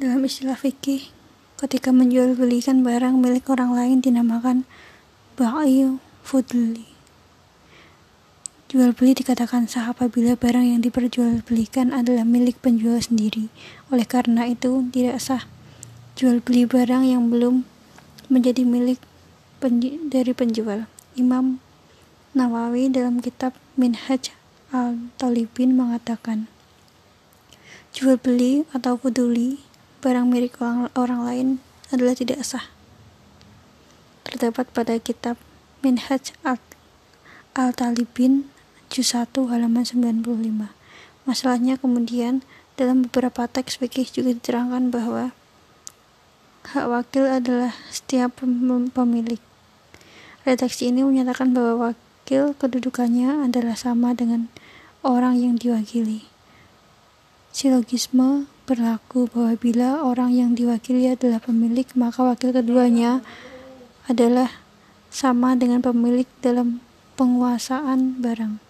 Dalam istilah fikih, ketika menjual belikan barang milik orang lain dinamakan ba'i fudli. Jual beli dikatakan sah apabila barang yang diperjualbelikan adalah milik penjual sendiri. Oleh karena itu, tidak sah jual beli barang yang belum menjadi milik dari penjual. Imam Nawawi dalam kitab Minhaj al-Talibin mengatakan, jual beli atau kuduli barang milik orang, orang lain adalah tidak sah. Terdapat pada kitab Minhaj Al-Talibin juz 1 halaman 95. Masalahnya kemudian dalam beberapa teks fikih juga diterangkan bahwa hak wakil adalah setiap pemilik. Redaksi ini menyatakan bahwa wakil kedudukannya adalah sama dengan orang yang diwakili. Silogisme berlaku bahwa bila orang yang diwakili adalah pemilik, maka wakil keduanya adalah sama dengan pemilik dalam penguasaan barang.